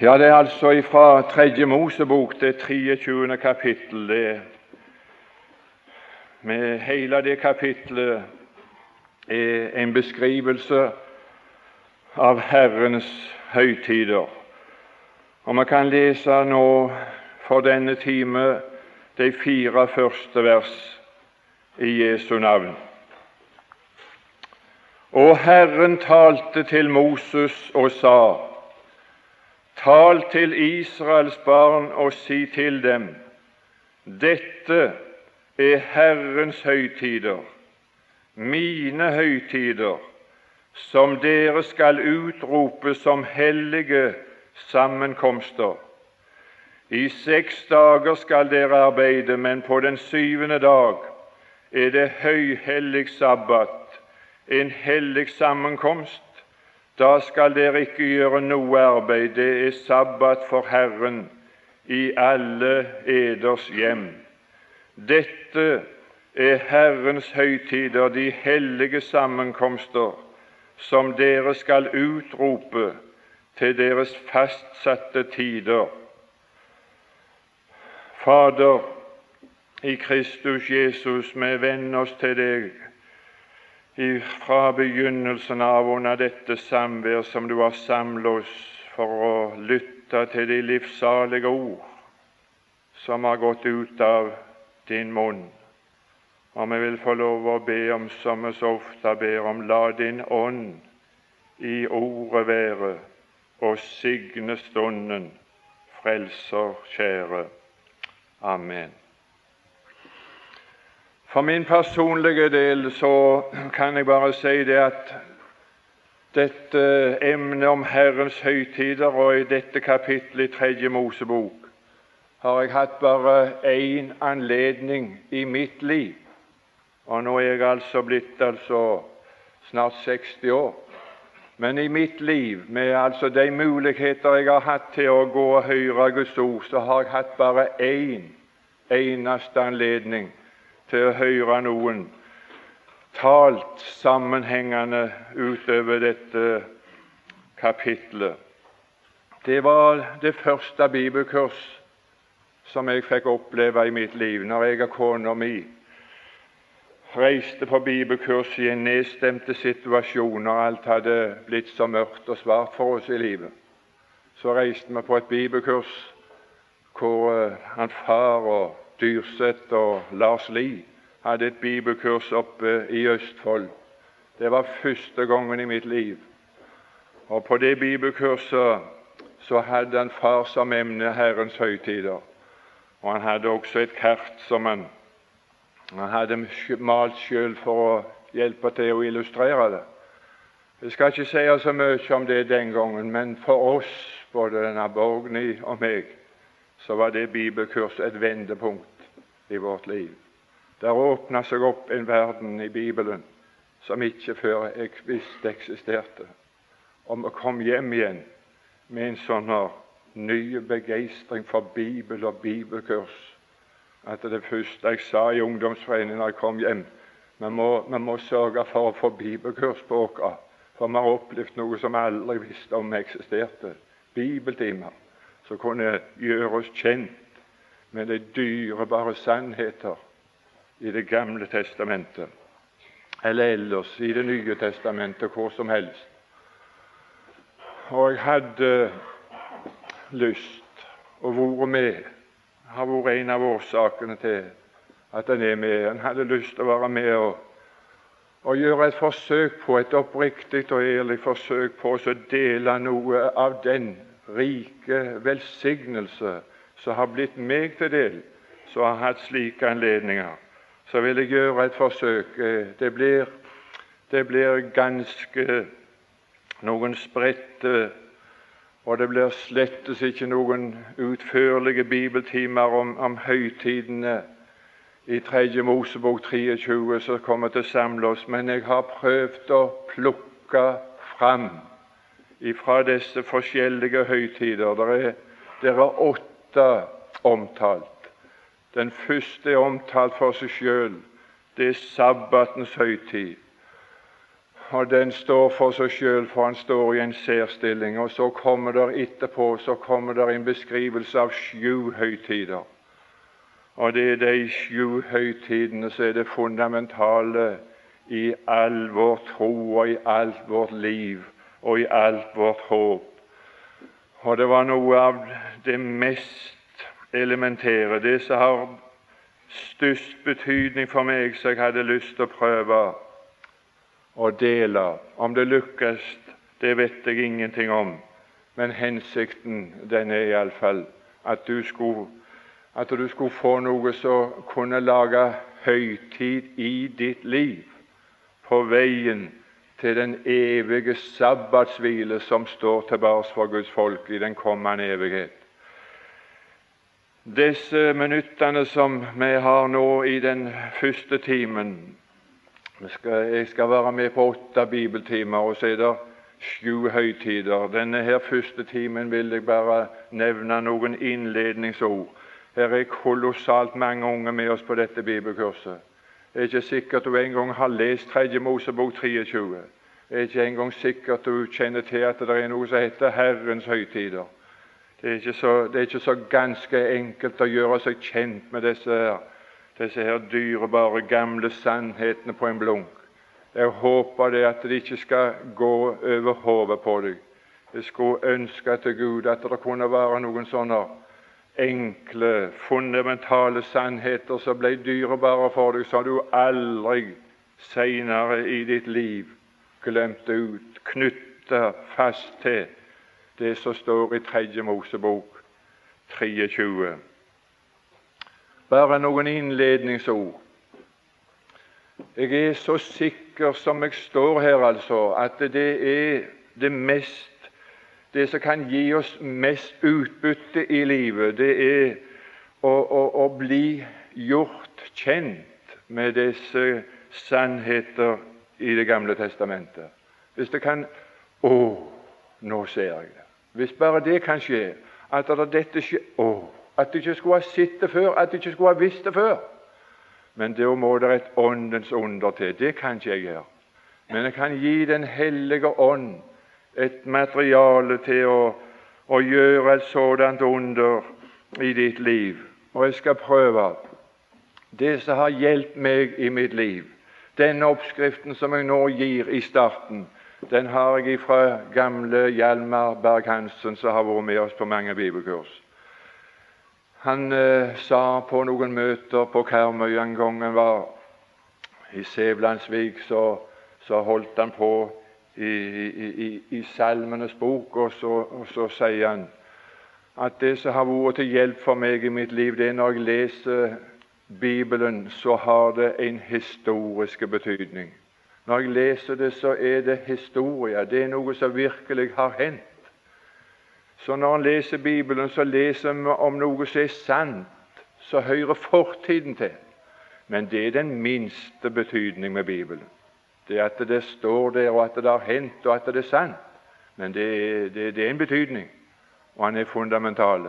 Ja, det er altså fra Tredje Mosebok, det 23. kapittel. Det, med hele det kapittelet er en beskrivelse av Herrens høytider. Og Vi kan lese nå for denne time de fire første vers i Jesu navn. Og Herren talte til Moses og sa:" Tal til Israels barn og si til dem:" Dette er Herrens høytider, mine høytider, som dere skal utrope som hellige sammenkomster. I seks dager skal dere arbeide, men på den syvende dag er det høyhellig sabbat, en hellig sammenkomst. Da skal dere ikke gjøre noe arbeid. Det er sabbat for Herren i alle eders hjem. Dette er Herrens høytider, de hellige sammenkomster, som dere skal utrope til deres fastsatte tider. Fader, i Kristus Jesus, vi venner oss til deg fra begynnelsen av under dette samvær som du har samlet oss for å lytte til de livssalige ord som har gått ut av din munn. Og vi vil få lov å be om, som vi så ofte ber om, la din ånd i ordet være og signe stunden, Frelser kjære. Amen. For min personlige del så kan jeg bare si det at dette emnet om Herrens høytider og i dette kapittelet i Tredje Mosebok har jeg hatt bare én anledning i mitt liv. Og nå er jeg altså blitt altså snart 60 år. Men i mitt liv, med altså de muligheter jeg har hatt til å gå og høre Guds ord, så har jeg hatt bare én eneste anledning til å høre noen talt sammenhengende utover dette kapitlet. Det var det første bibelkurs som jeg fikk oppleve i mitt liv når jeg og kona mi reiste på bibelkurs i en nedstemte situasjon når alt hadde blitt så mørkt og svart for oss i livet. Så reiste vi på et bibelkurs hvor uh, han far og Dyrseth og Lars Lie hadde et bibelkurs oppe i Østfold. Det var første gangen i mitt liv. Og På det bibelkurset så hadde han far som emne Herrens høytider. Og han hadde også et kart som han han hadde malt sjøl for å hjelpe til å illustrere det. Jeg skal ikke si så mye om det den gangen, men for oss, både denne Borgny og meg, så var det bibelkurset et vendepunkt i vårt liv. Der åpna seg opp en verden i Bibelen som ikke før jeg visste eksisterte. Og vi kom hjem igjen med en sånn ny begeistring for Bibel og bibelkurs at det første jeg sa i ungdomsforeningen da jeg kom hjem vi må, vi må sørge for å få bibelkurs på oss, for vi har opplevd noe som vi aldri visste om eksisterte. Bibeltimer som kunne gjøre oss kjent med de dyrebare sannheter i Det gamle testamentet, eller ellers i Det nye testamentet, hvor som helst. Og jeg hadde lyst å være med har vært en av årsakene til at en er med. En hadde lyst til å være med og, og gjøre et forsøk på et oppriktig og ærlig forsøk på å dele noe av den rike velsignelse som har blitt meg til del, som har hatt slike anledninger. Så vil jeg gjøre et forsøk. Det blir, det blir ganske noen spredte og det blir slettes ikke noen utførlige bibeltimer om, om høytidene i 3. Mosebok 23 som kommer til å samle oss, men jeg har prøvd å plukke fram ifra disse forskjellige høytider. Der er, der er åtte omtalt. Den første er omtalt for seg sjøl. Det er sabbatens høytid. og den står for seg sjøl, for han står i en særstilling. Og så kommer det etterpå så kommer det en beskrivelse av sju høytider. Og det er de sju høytidene som er det fundamentale i all vår tro og i alt vårt liv og i alt vårt håp. Og det var noe av det mest elementære, det som har størst betydning for meg, som jeg hadde lyst til å prøve å dele. Om det lykkes, det vet jeg ingenting om, men hensikten den er iallfall at du skulle at du skulle få noe som kunne lage høytid i ditt liv på veien til den evige sabbatshvile som står tilbake for Guds folk i den kommende evighet. Disse minuttene som vi har nå i den første timen Jeg skal være med på åtte bibeltimer, og så er det sju høytider. Denne her første timen vil jeg bare nevne noen innledningsord. Her er kolossalt mange unge med oss på dette bibelkurset. Det er ikke sikkert du engang har lest 3. Mosebok 23. Det er ikke engang sikkert du kjenner til at det er noe som heter Herrens høytider. Det er, så, det er ikke så, ganske enkelt å gjøre seg kjent med disse her, disse her dyrebare, gamle sannhetene på en blunk. Jeg håper det at det ikke skal gå over hodet på deg. Jeg skulle ønske til Gud at det kunne være noen sånne enkle, fundamentale sannheter som ble dyrebare for deg, som du aldri seinere i ditt liv glemte ut, knytta fast til det som står i Tredje Mosebok 23. Bare noen innledningsord. Jeg er så sikker som jeg står her, altså, at det er det mest det som kan gi oss mest utbytte i livet, det er å, å, å bli gjort kjent med disse sannheter i Det gamle testamentet. Hvis det kan Å, nå ser jeg det. Hvis bare det kan skje, at det dette skjer Å, at du ikke skulle ha sett det før, at du ikke skulle ha visst det før. Men da må det et åndens under til. Det kan ikke jeg gjøre. Men jeg kan gi Den hellige ånd et materiale til å, å gjøre et sådant under i ditt liv. Og jeg skal prøve det som har hjulpet meg i mitt liv. Denne oppskriften som jeg nå gir i starten, den har jeg fra gamle Hjalmar Berg-Hansen, som har vært med oss på mange bibelkurs. Han eh, sa på noen møter på Karmøy en gang han var i Sævlandsvik, så, så holdt han på i, i, i Salmenes bok, og så, og så, sier han at det som har vært til hjelp for meg i mitt liv, det er når jeg leser Bibelen, så har det en historisk betydning. Når jeg leser det, så er det historie. Det er noe som virkelig har hendt. Så når en leser Bibelen, så leser vi om noe som er sant, som hører fortiden til. Men det er den minste betydning med Bibelen det at det står der, og at det har hendt, og at det er sant. Men det, det, det er en betydning, og han er fundamental.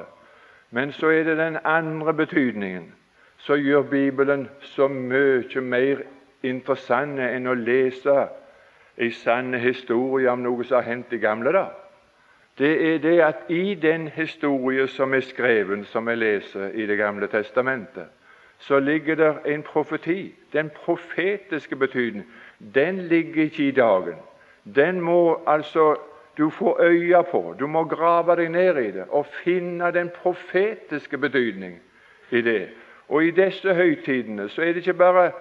Men så er det den andre betydningen som gjør Bibelen så mye mer interessant enn å lese en sann historie om noe som har hendt i gamle dager. Det er det at i den historie som er skreven, som vi leser i Det gamle testamentet, så ligger det en profeti, den profetiske betydning den ligger ikke i dagen. Den må altså du få øye på. Du må grave deg ned i det og finne den profetiske betydning i det. Og i disse høytidene så er det ikke bare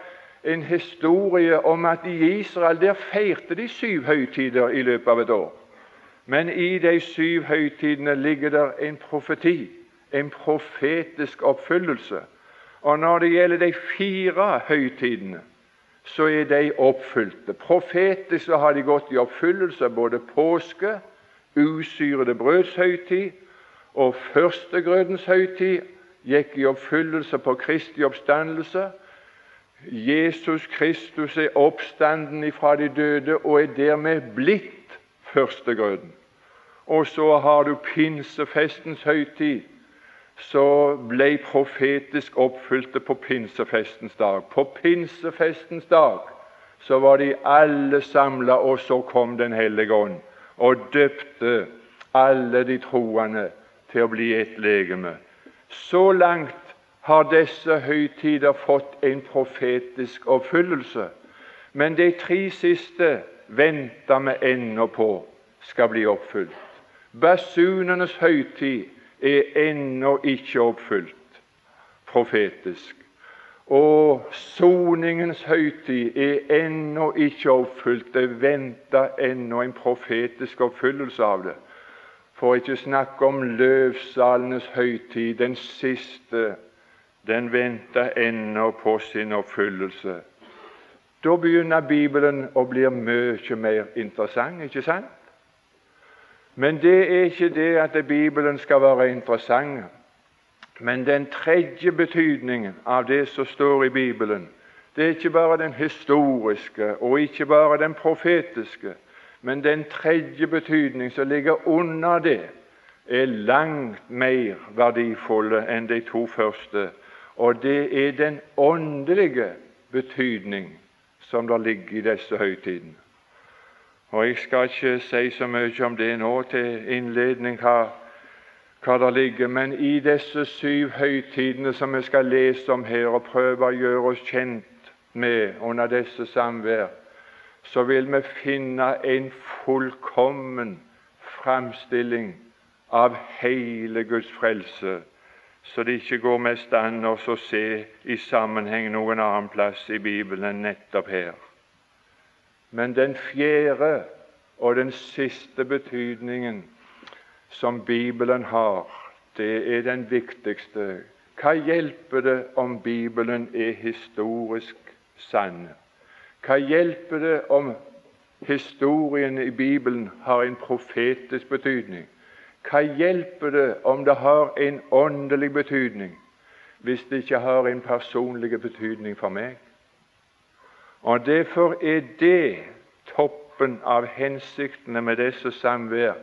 en historie om at i Israel der feirte de syv høytider i løpet av et år. Men i de syv høytidene ligger det en profeti, en profetisk oppfyllelse. Og når det gjelder de fire høytidene, så er de oppfylte. Profetisk har de gått i oppfyllelse både påske, usyrede brøds høytid og førstegrødens høytid gikk i oppfyllelse på Kristi oppstandelse. Jesus Kristus er oppstanden fra de døde og er dermed blitt førstegrøden. Og så har du pinsefestens høytid, så ble profetisk oppfylte på pinsefestens dag. På pinsefestens dag så var de alle samla, og så kom Den hellige ånd og døpte alle de troende til å bli et legeme. Så langt har disse høytider fått en profetisk oppfyllelse. Men de tre siste venter vi ennå på skal bli oppfylt. Basunenes høytid er ennå ikke oppfylt profetisk. Og soningens høytid er ennå ikke oppfylt. Det venter ennå en profetisk oppfyllelse av det. For ikke snakke om løvsalenes høytid, den siste. Den venter ennå på sin oppfyllelse. Da begynner Bibelen å bli mye mer interessant, ikke sant? Men det er ikke det at Bibelen skal være interessant. Men den tredje betydningen av det som står i Bibelen, det er ikke bare den historiske og ikke bare den profetiske, men den tredje betydning som ligger under det, er langt mer verdifulle enn de to første. Og det er den åndelige betydning som der ligger i disse høytidene. Og Jeg skal ikke si så mye om det nå til innledning, hva, hva der ligger, men i disse syv høytidene som vi skal lese om her og prøve å gjøre oss kjent med under disse samvær, så vil vi finne en fullkommen framstilling av hele Guds frelse, så det ikke går mest an å se i sammenheng noen annen plass i Bibelen enn nettopp her. Men den fjerde og den siste betydningen som Bibelen har, det er den viktigste. Hva hjelper det om Bibelen er historisk sann? Hva hjelper det om historien i Bibelen har en profetisk betydning? Hva hjelper det om det har en åndelig betydning, hvis det ikke har en personlig betydning for meg? Og Derfor er det toppen av hensiktene med disse samvær,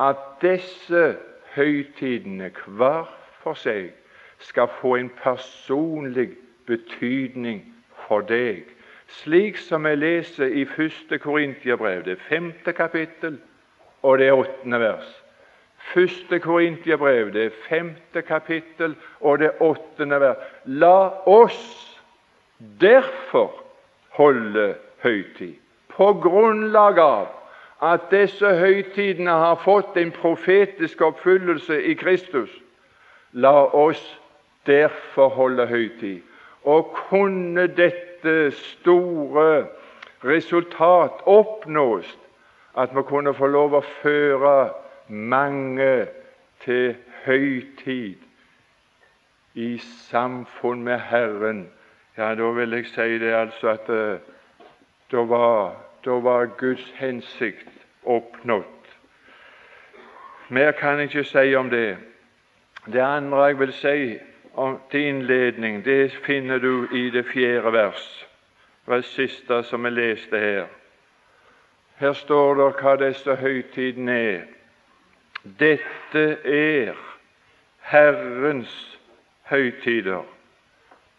at disse høytidene hver for seg skal få en personlig betydning for deg slik som vi leser i 1. Korintiabrev, det femte kapittel og det åttende vers. 1. Korintiabrev, det femte kapittel og det åttende vers. La oss derfor holde høytid, på grunnlag av at disse høytidene har fått en profetisk oppfyllelse i Kristus. La oss derfor holde høytid. Og kunne dette store resultat oppnås, at vi kunne få lov å føre mange til høytid i samfunn med Herren, ja, da vil jeg si det altså at uh, da, var, da var Guds hensikt oppnådd. Mer kan jeg ikke si om det. Det andre jeg vil si til innledning, det finner du i det fjerde vers, det siste som vi leste her. Her står det hva disse høytidene er. Dette er Herrens høytider.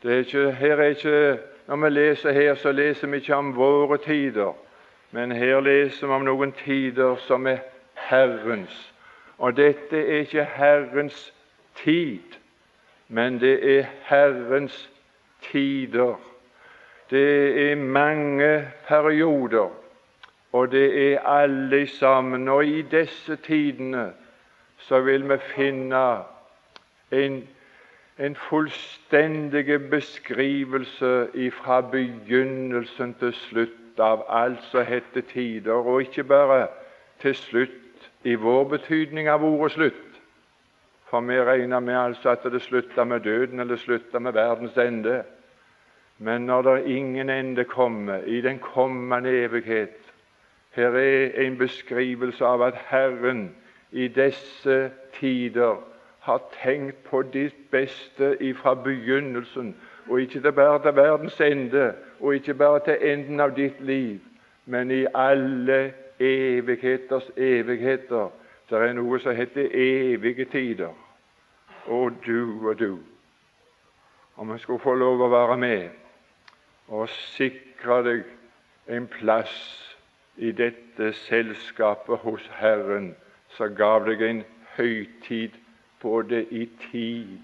Det er ikke, her er ikke, Når vi leser her, så leser vi ikke om våre tider, men her leser vi om noen tider som er Herrens. Og dette er ikke Herrens tid, men det er Herrens tider. Det er mange perioder, og det er alle sammen. Og i disse tidene så vil vi finne en, en fullstendig beskrivelse fra begynnelsen til slutt av alt som heter tider, og ikke bare til slutt i vår betydning av ordet slutt, for vi regner med altså at det slutter med døden eller slutter med verdens ende. Men når det ingen ende kommer, i den kommende evighet Her er en beskrivelse av at Herren i disse tider har tenkt på ditt beste ifra begynnelsen, og ikke bare til verdens ende, og ikke bare til enden av ditt liv, men i alle evigheters evigheter det er noe som heter evige tider. Og du og du. Om jeg skulle få lov å være med og sikre deg en plass i dette selskapet hos Herren, så gav deg en høytid både i tid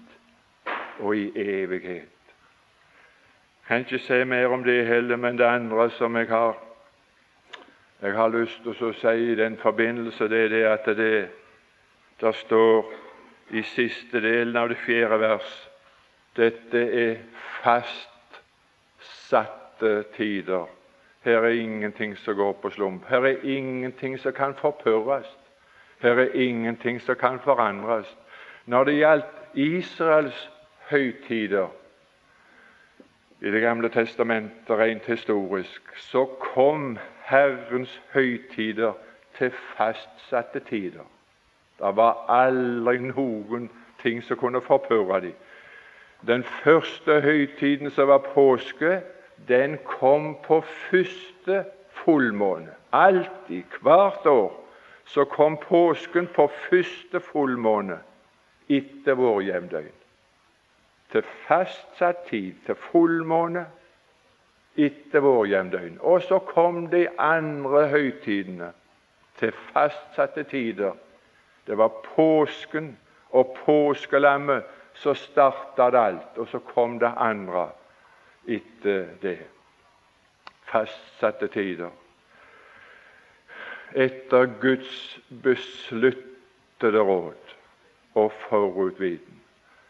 og i evighet. Jeg kan ikke si mer om det heller, men det andre som jeg har jeg har lyst til å si i den forbindelse, det er det at det der står i siste delen av det fjerde vers dette er fastsatte tider. Her er ingenting som går på slump. Her er ingenting som kan forpurres. Her er ingenting som kan forandres. Når det gjaldt Israels høytider i Det gamle testamentet rent historisk, så kom Herrens høytider til fastsatte tider. Det var aldri noen ting som kunne forpurre dem. Den første høytiden, som var påske, den kom på første fullmåne. Alltid, hvert år, så kom påsken på første fullmåne etter vårjevndøgn. Til fastsatt tid, til fullmåne etter vårjevndøgn. Og så kom de andre høytidene til fastsatte tider. Det var påsken og påskelammet så starta det alt, og så kom det andre etter det. Fastsatte tider. Etter Guds besluttede råd og forutviten.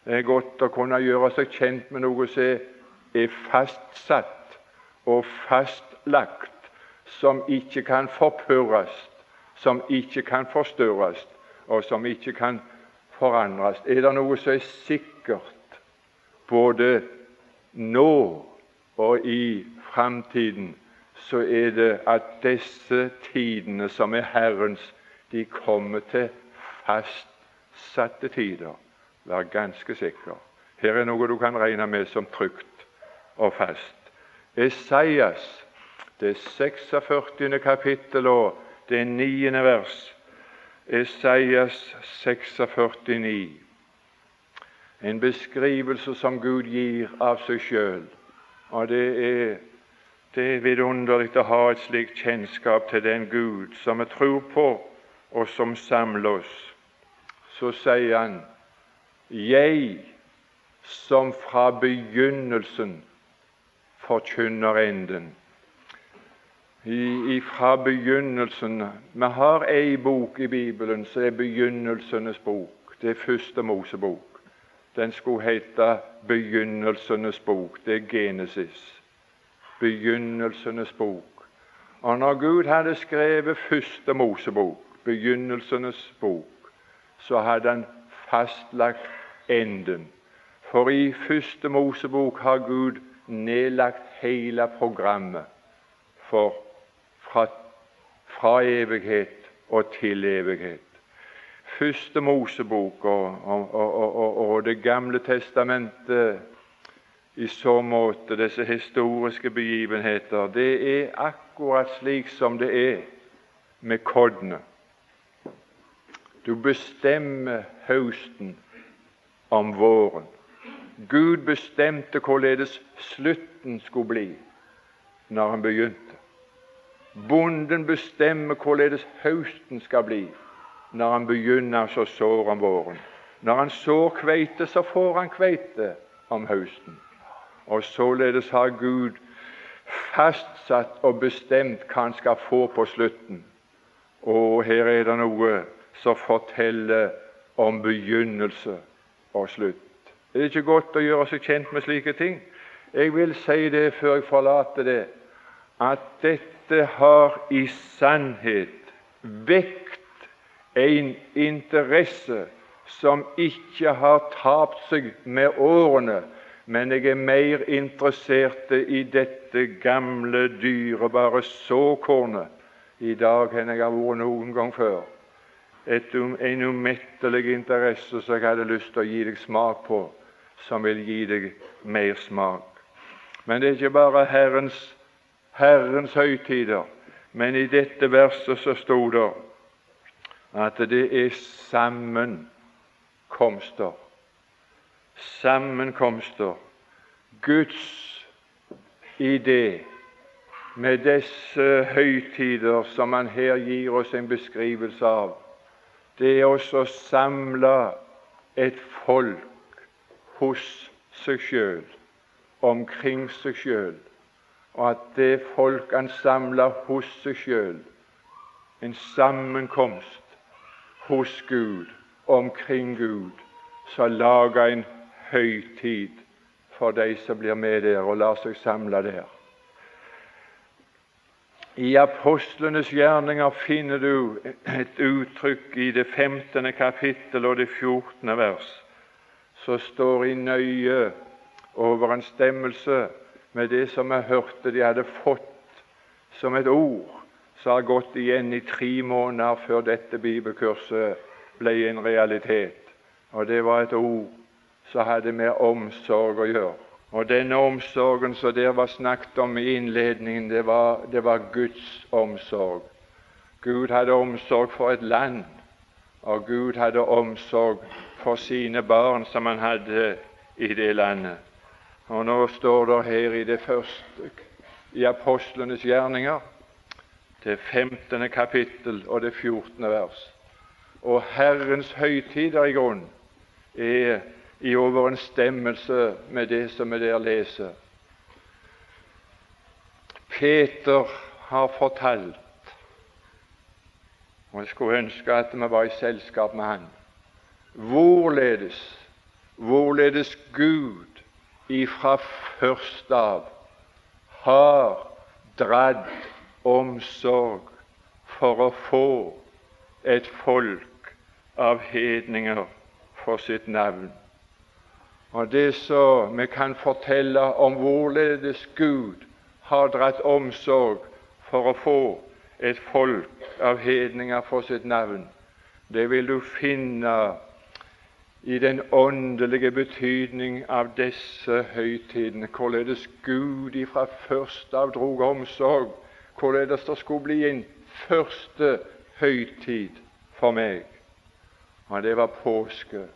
Det er godt å kunne gjøre seg kjent med noe som er fastsatt og fastlagt, som ikke kan forpurres, som ikke kan forstørres, og som ikke kan forandres. Er det noe som er sikkert både nå og i framtiden, så er det at disse tidene som er Herrens, de kommer til fastsatte tider. Vær ganske sikker. Her er noe du kan regne med som trygt og fast. Esaias, det 46. kapittel og det 9. vers. Esaias 46,9. En beskrivelse som Gud gir av seg sjøl. Og det er, det er vidunderlig å ha et slikt kjennskap til den Gud som vi tror på, og som samler oss. Så sier han, 'Jeg som fra begynnelsen forkynner enden' fra begynnelsen. Vi har ei bok i Bibelen som er begynnelsenes bok. Det er første Mosebok. Den skulle hete Begynnelsenes bok. Det er Genesis. Begynnelsenes bok. Og når Gud hadde skrevet første Mosebok, begynnelsenes bok, så hadde han fastlagt enden. For i første Mosebok har Gud nedlagt hele programmet for fra, fra evighet og til evighet. Første Mosebok og, og, og, og, Det gamle testamentet i så måte, disse historiske begivenheter, det er akkurat slik som det er med koddene. Du bestemmer høsten om våren. Gud bestemte hvorledes slutten skulle bli når han begynte. Bonden bestemmer hvorledes høsten skal bli når han begynner så om våren. Når han sår kveite, så får han kveite om høsten. Og således har Gud fastsatt og bestemt hva han skal få på slutten. Og her er det noe som forteller om begynnelse og slutt. Det Er ikke godt å gjøre seg kjent med slike ting? Jeg vil si det før jeg forlater det, at dette har i sannhet vekt en interesse som ikke har tapt seg med årene, men jeg er mer interessert i dette gamle, dyrebare såkornet i dag enn jeg har vært noen gang før. Et, en umettelig interesse som jeg hadde lyst til å gi deg smak på, som vil gi deg mer smak. Men det er ikke bare Herrens Herrens høytider. Men i dette verset så sto det at det er sammenkomster. Sammenkomster. Guds idé med disse høytider som han her gir oss en beskrivelse av, det er også å samle et folk hos seg sjøl, omkring seg sjøl, og at det folk han samler hos seg sjøl, en sammenkomst hos Gud, omkring Gud, så lager en høytid for de som blir med der og lar seg samle der. I apostlenes gjerninger finner du et uttrykk i det 15. kapittel og det 14. vers, som står i nøye overensstemmelse med det som jeg hørte de hadde fått som et ord som har gått igjen i tre måneder før dette bibelkurset ble en realitet. Og det var et ord som hadde med omsorg å gjøre. Og denne omsorgen som der var snakket om i innledningen, det var, det var Guds omsorg. Gud hadde omsorg for et land, og Gud hadde omsorg for sine barn som han hadde i det landet. Og nå står det her i det første i apostlenes gjerninger, det 15. kapittel og det 14. vers. Og Herrens høytider i grunn er i overensstemmelse med det som vi der leser. Peter har fortalt, og jeg skulle ønske at vi var i selskap med han, hvorledes, hvorledes Gud ifra først av har dratt omsorg for å få et folk av hedninger for sitt navn. Og det så vi kan fortelle om hvorledes Gud har dratt omsorg for å få et folk av hedninger for sitt navn, det vil du finne i den åndelige betydning av disse høytidene. Hvorledes Gud ifra først av drog omsorg, hvorledes det skulle bli en første høytid for meg. Og det var påske.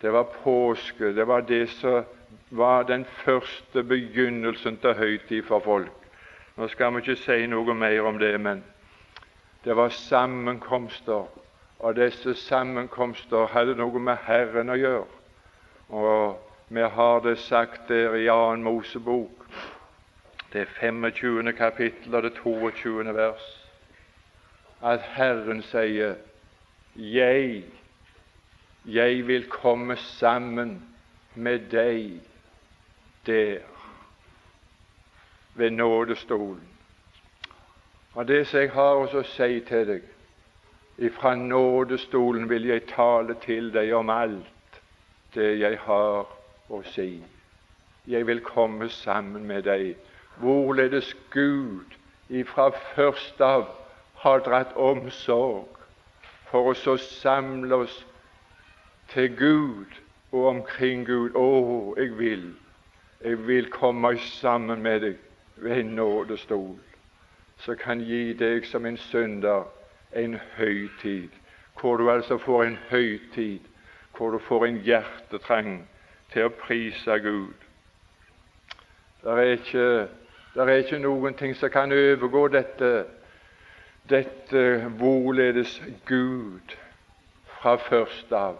Det var påske. Det var det som var den første begynnelsen til høytid for folk. Nå skal vi ikke si noe mer om det, men det var sammenkomster, og disse sammenkomster hadde noe med Herren å gjøre. Og vi har det sagt der i 2. Mosebok, det 25. kapittel og det 22. vers, at Herren sier 'Jeg jeg vil komme sammen med deg der ved nådestolen. Og Det som jeg har å si til deg, ifra nådestolen vil jeg tale til deg om alt det jeg har å si. Jeg vil komme sammen med deg, hvorledes Gud ifra først av har dratt omsorg for å samle oss til Gud og omkring Gud. Å, jeg vil, jeg vil komme sammen med deg ved en nådestol som kan gi deg som en synder en høytid, hvor du altså får en høytid, hvor du får en hjertetrang til å prise Gud. Det er ikke, det er ikke noen ting som kan overgå dette, dette hvorledes Gud fra først av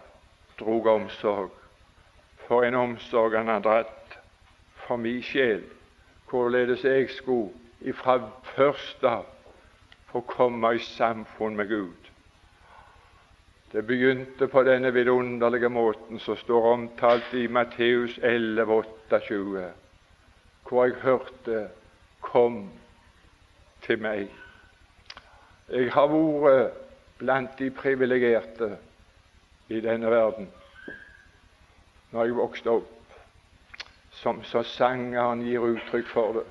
drog omsorg. For en omsorg han har dratt for min sjel, hvorledes jeg skulle ifra først av få komme i samfunn med Gud. Det begynte på denne vidunderlige måten som står omtalt i Matteus 11, 28, hvor jeg hørte 'Kom til meg'. Jeg har vært blant de privilegerte i denne verden. Når jeg vokste opp, som så sangeren gir uttrykk for det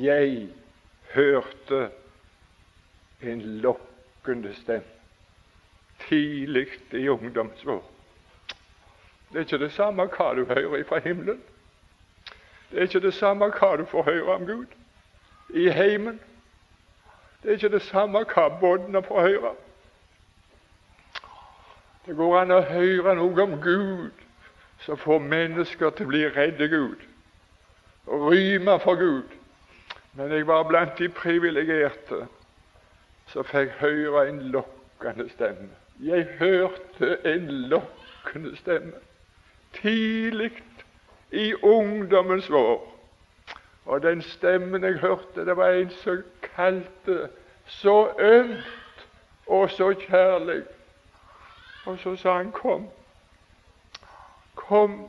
Jeg hørte en lokkende stemme tidlig i ungdomsår. Det er ikke det samme hva du hører fra himmelen. Det er ikke det samme hva du får høre om Gud i heimen. Det er ikke det samme hva båndene får høre. Det går an å høre noe om Gud som får mennesker til å bli redde Gud, og ryme for Gud. Men jeg var blant de privilegerte som fikk høre en lokkende stemme. Jeg hørte en lokkende stemme tidlig i ungdommens vår. Og den stemmen jeg hørte, det var en som kalte så ømt og så kjærlig. Og så sa han, 'Kom, kom,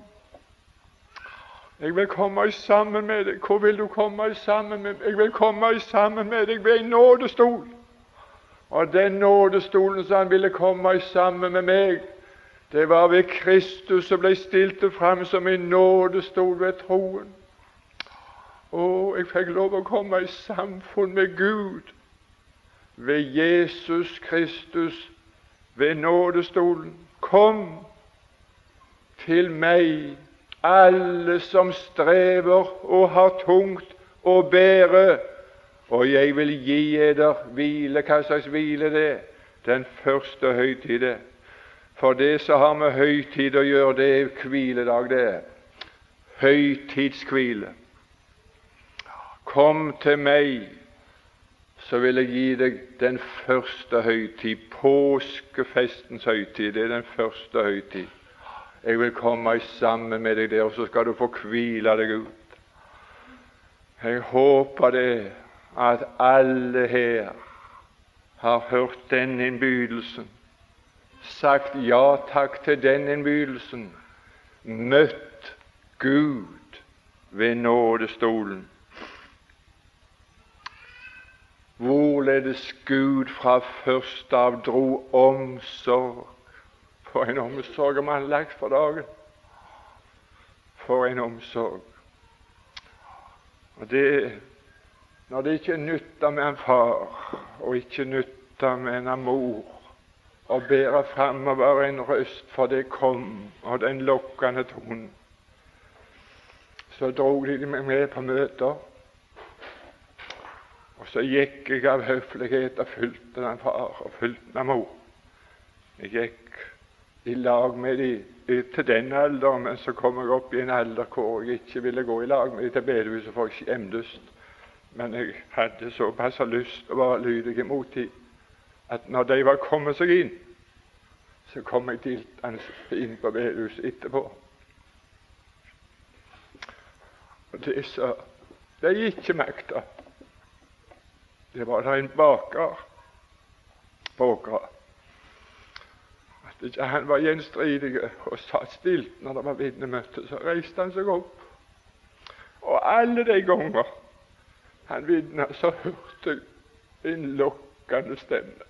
jeg vil komme sammen med deg.' 'Hvor vil du komme sammen med meg?' 'Jeg vil komme sammen med deg ved en nådestol.' Og den nådestolen som han ville komme sammen med meg, det var ved Kristus som ble stilt fram som en nådestol ved troen. Og jeg fikk lov å komme i samfunn med Gud ved Jesus Kristus, ved nådestolen. Kom til meg, alle som strever og har tungt å bære, og jeg vil gi eder hvile. Hva slags hvile det er? Den første høytid. For det som har med høytid å gjøre, det er hviledag, det er. Høytidshvile. Kom til meg, så vil jeg gi deg den første høytid. Påskefestens høytid. Det er den første høytid. Jeg vil komme sammen med deg der, og så skal du få hvile deg ut. Jeg håper det at alle her har hørt den innbydelsen, sagt ja takk til den innbydelsen, møtt Gud ved nådestolen. Hvorledes Gud fra først av dro omsorg For en omsorg om han lagt for dagen! For en omsorg! Og det når det ikke nytter med en far, og ikke nytter med en mor, å bære framover en røst, for det kom, og den lokkende tonen, så drog de meg med på møter. Så gikk jeg av høflighet og fulgte den far og fulgte den mor. Jeg gikk i lag med de til den alderen, men så kom jeg opp i en alder hvor jeg ikke ville gå i lag med de til bedehuset, for jeg skjemtes. Men jeg hadde såpass lyst å være lydig imot dem at når de var kommet seg inn, så kom jeg diltende inn på bedehuset etterpå. Og det sa de ikke makta, det var da en baker bakere. At ikke han var gjenstridig og satt stilt når det var vitnemøte, så reiste han seg opp. Og alle de ganger han vitna, så hørte jeg en lokkende stemme.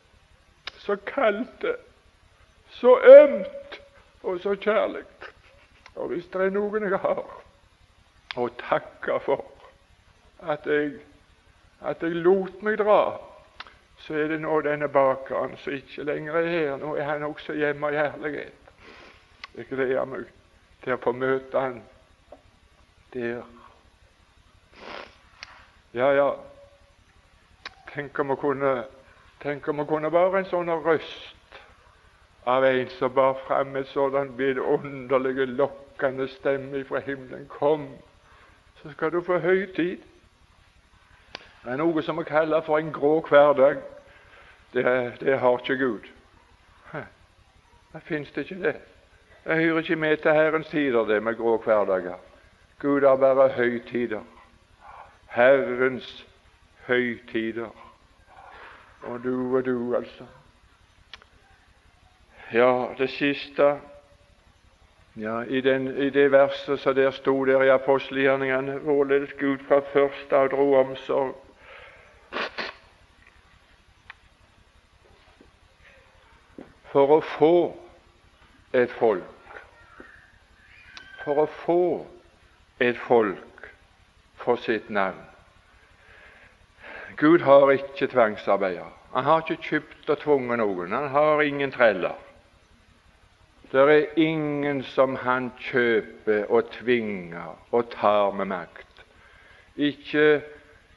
Så kaldt, så ømt og så kjærlig. Og hvis det er noen jeg har å takke for at jeg, at jeg lot meg dra, så er det nå denne bakeren som ikke lenger er her. Nå er han også hjemme i herlighet. Jeg gleder meg til å få møte han der ja, ja, tenk om å kunne, tenk om å kunne være en sånn røst av en som bar fram et sånn vidunderlig, lokkende stemme fra himmelen. Kom, så skal du få høytid. Det er noe som vi kaller for en grå hverdag. Det, det har ikke Gud. Det fins det ikke, det. Det hører ikke med til Herrens tider, det med grå hverdager. Gud har bare høytider. Herrens høytider. Og du og du, altså. Ja, det siste ja, i, den, i det verset som der sto der i apostelgjerningene, hvorledes Gud fra først av dro omsorg for å få et folk For å få et folk for sitt navn. Gud har ikke tvangsarbeider. Han har ikke kjøpt og tvunget noen. Han har ingen treller. Det er ingen som han kjøper og tvinger og tar med makt. Ikke,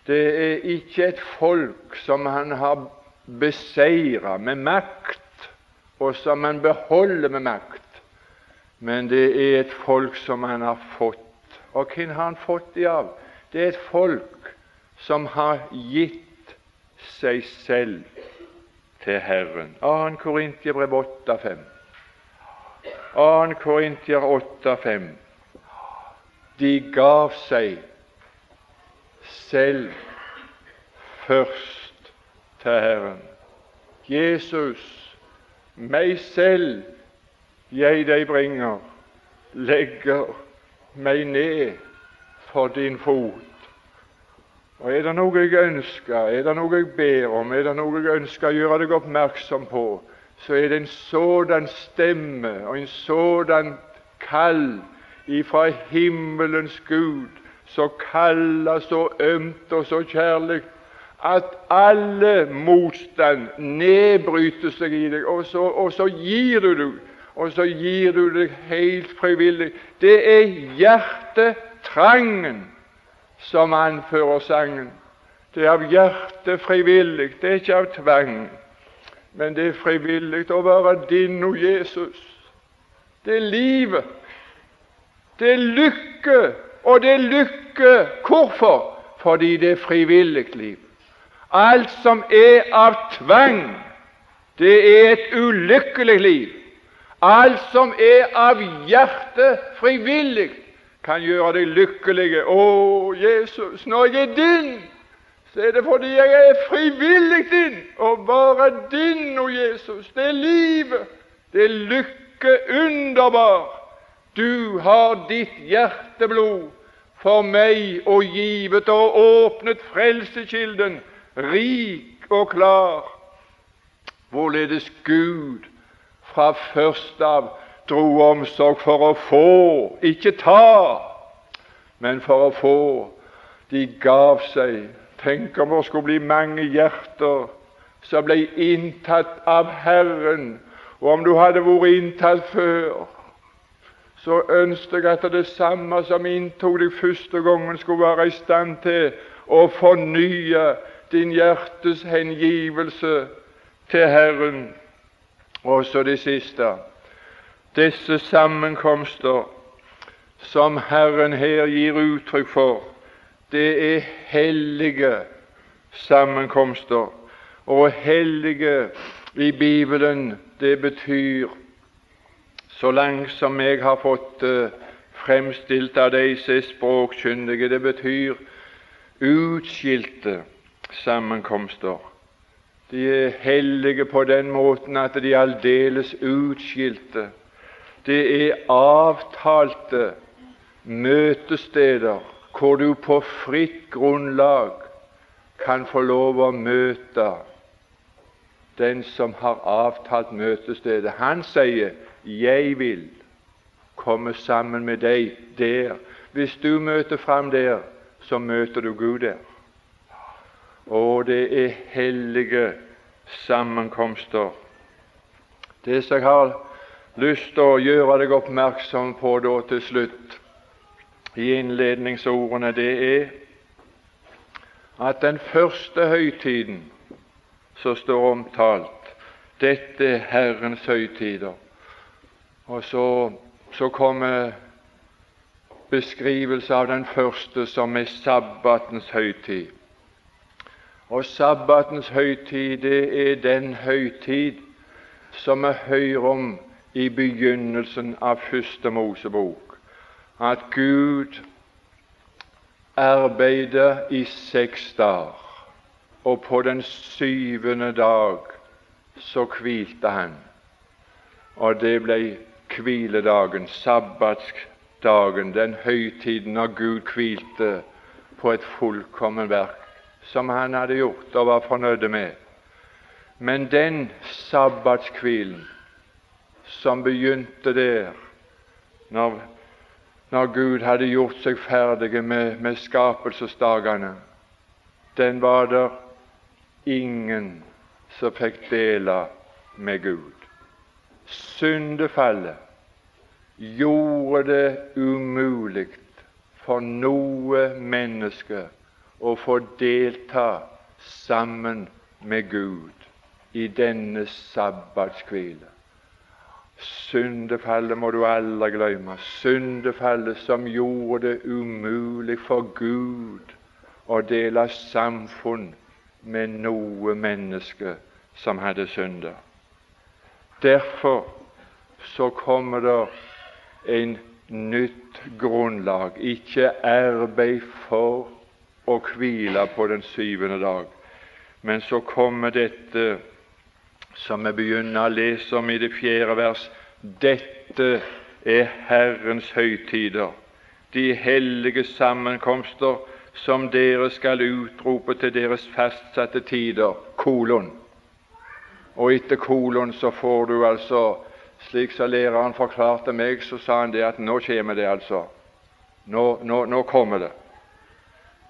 det er ikke et folk som han har beseiret med makt, og som han beholder med makt, men det er et folk som han har fått. Og hvem har han fått det av? Det er et folk som har gitt seg selv til Herren. 2. Korintier 8,5. 2. Korintier 8,5. De gav seg selv først til Herren. Jesus, meg selv jeg deg bringer, legger meg ned for din fot. Og Er det noe jeg ønsker, er det noe jeg ber om, er det noe jeg ønsker å gjøre deg oppmerksom på, så er det en sådan stemme og en sådan kall ifra himmelens Gud, så kalla, så ømt og så kjærlig, at alle motstand nedbryter seg i deg, og så, og så gir du deg og så gir du deg helt frivillig. Det er hjertetrangen som anfører sangen. Det er av hjertet frivillig, det er ikke av tvang. Men det er frivillig å være din og Jesus. Det er livet. Det er lykke, og det er lykke hvorfor? Fordi det er frivillig liv. Alt som er av tvang, det er et ulykkelig liv. Alt som er av hjertet frivillig, kan gjøre deg lykkelig. Å, Jesus, når jeg er din, så er det fordi jeg er frivillig din. Å bare din, å Jesus, det er livet. Det er lykke underbar. Du har ditt hjerteblod for meg og givet og åpnet frelsekilden, rik og klar, hvorledes Gud fra først av dro omsorg for å få, ikke ta, men for å få. De gav seg. Tenk om det skulle bli mange hjerter som ble inntatt av Herren. Og om du hadde vært inntatt før, så ønsket jeg at det samme som inntok deg første gangen, skulle være i stand til å fornye din hjertes hengivelse til Herren. Og så det siste disse sammenkomster som Herren her gir uttrykk for, det er hellige sammenkomster. Og hellige i Bibelen, det betyr, så langt som jeg har fått det fremstilt av de som er språkkyndige, det betyr utskilte sammenkomster. De er hellige på den måten at de er aldeles utskilte. Det er avtalte møtesteder hvor du på fritt grunnlag kan få lov å møte den som har avtalt møtestedet. Han sier 'Jeg vil komme sammen med deg der'. Hvis du møter fram der, så møter du Gud der. Og det er hellige sammenkomster. Det som jeg har lyst til å gjøre deg oppmerksom på da til slutt, i innledningsordene, det er at den første høytiden som står omtalt, dette er Herrens høytider. Og så, så kommer beskrivelse av den første, som er sabbatens høytid. Og sabbatens høytid, det er den høytid som vi hører om i begynnelsen av første Mosebok, at Gud arbeidet i seks dager, og på den syvende dag så hvilte han. Og det ble hviledagen, sabbatsdagen, den høytiden når Gud hvilte på et fullkomment verk som han hadde gjort og var fornøyd med. Men den sabbatskvilen som begynte der, når, når Gud hadde gjort seg ferdig med, med skapelsesdagene, den var der ingen som fikk dele med Gud. Syndefallet gjorde det umulig for noe menneske å få delta sammen med Gud i denne sabbatskvile. Syndefallet må du aldri glemme. Syndefallet som gjorde det umulig for Gud å dele samfunn med noe menneske som hadde synda. Derfor så kommer det en nytt grunnlag. Ikke arbeid for å hvile på den syvende dag, men så kommer dette som vi begynner å lese om i det fjerde vers. Dette er Herrens høytider, de hellige sammenkomster som dere skal utrope til deres fastsatte tider. Kolon. Og etter kolon så får du altså Slik som læreren forklarte meg, så sa han det at nå kommer det, altså. Nå, nå, nå kommer det.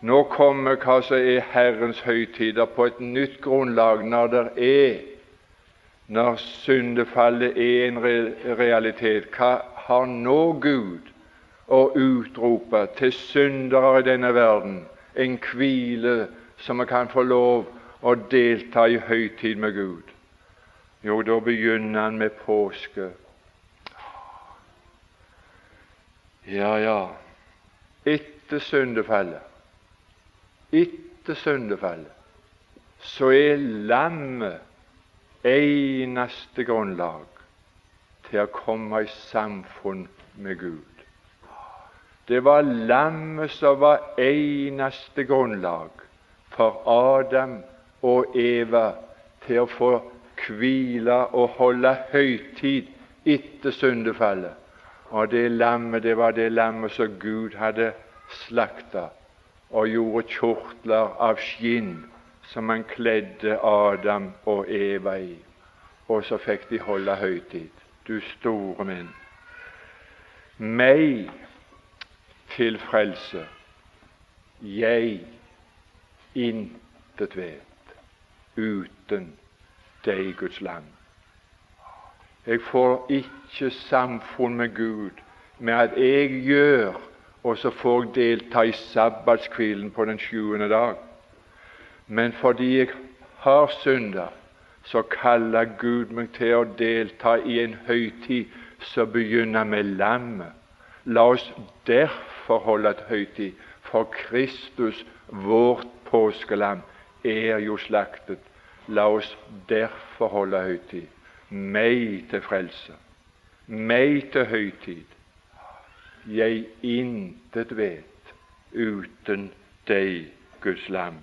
Nå kommer hva som er Herrens høytider, på et nytt grunnlag når det er når syndefallet er en realitet. Hva har nå Gud å utrope til syndere i denne verden? En hvile som vi kan få lov å delta i høytid med Gud. Jo, da begynner han med påske. Ja, ja, etter syndefallet, etter syndefallet, så er lammet eneste grunnlag til å komme i samfunn med Gud. Det var lammet som var eneste grunnlag for Adam og Eva til å få hvile og holde høytid etter syndefallet. Og det lammet, det var det lammet som Gud hadde slakta og gjorde kjortler av skinn som han kledde Adam og Eva i. Og så fikk de holde høytid. Du store min. Meg til frelse, jeg intet vet uten deg, Guds land. Jeg får ikke samfunn med Gud med at jeg gjør, og så får jeg delta i sabbatskvilen på den sjuende dag. Men fordi jeg har synda, så kaller Gud meg til å delta i en høytid som begynner med lammet. La oss derfor holde et høytid, for Kristus, vårt påskelam, er jo slaktet La oss derfor holde høytid. Meg til frelse, meg til høytid. Jeg intet vet uten deg, Guds lam.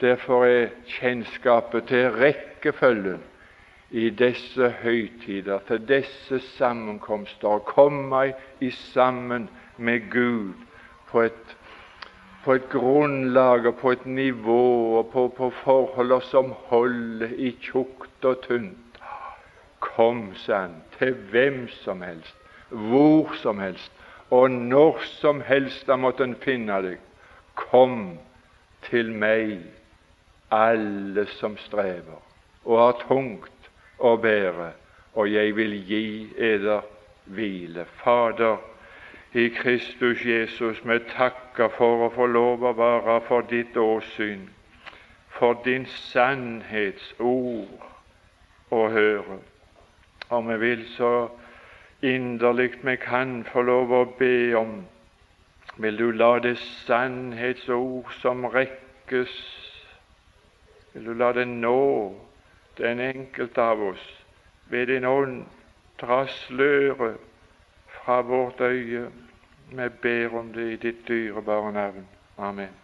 Derfor er kjennskapet til rekkefølgen i disse høytider, til disse sammenkomster, å komme i sammen med Gud på et på et grunnlag og på et nivå og på, på forhold som holder i tjukt og tynt. Kom, sa han, til hvem som helst, hvor som helst, og når som helst da måtte en finne deg. Kom til meg, alle som strever og har tungt å bære, og jeg vil gi eder hvile. Fader, i Kristus Jesus. Vi takker for å få lov å være for ditt åsyn, for din sannhetsord å høre. Og vi vil så inderlig vi kan få lov å be om Vil du la det sannhetsord som rekkes, vil du la det nå den enkelte av oss ved din ånd dra sløret fra vårt øye. Vi ber om det i ditt dyrebare navn. Amen.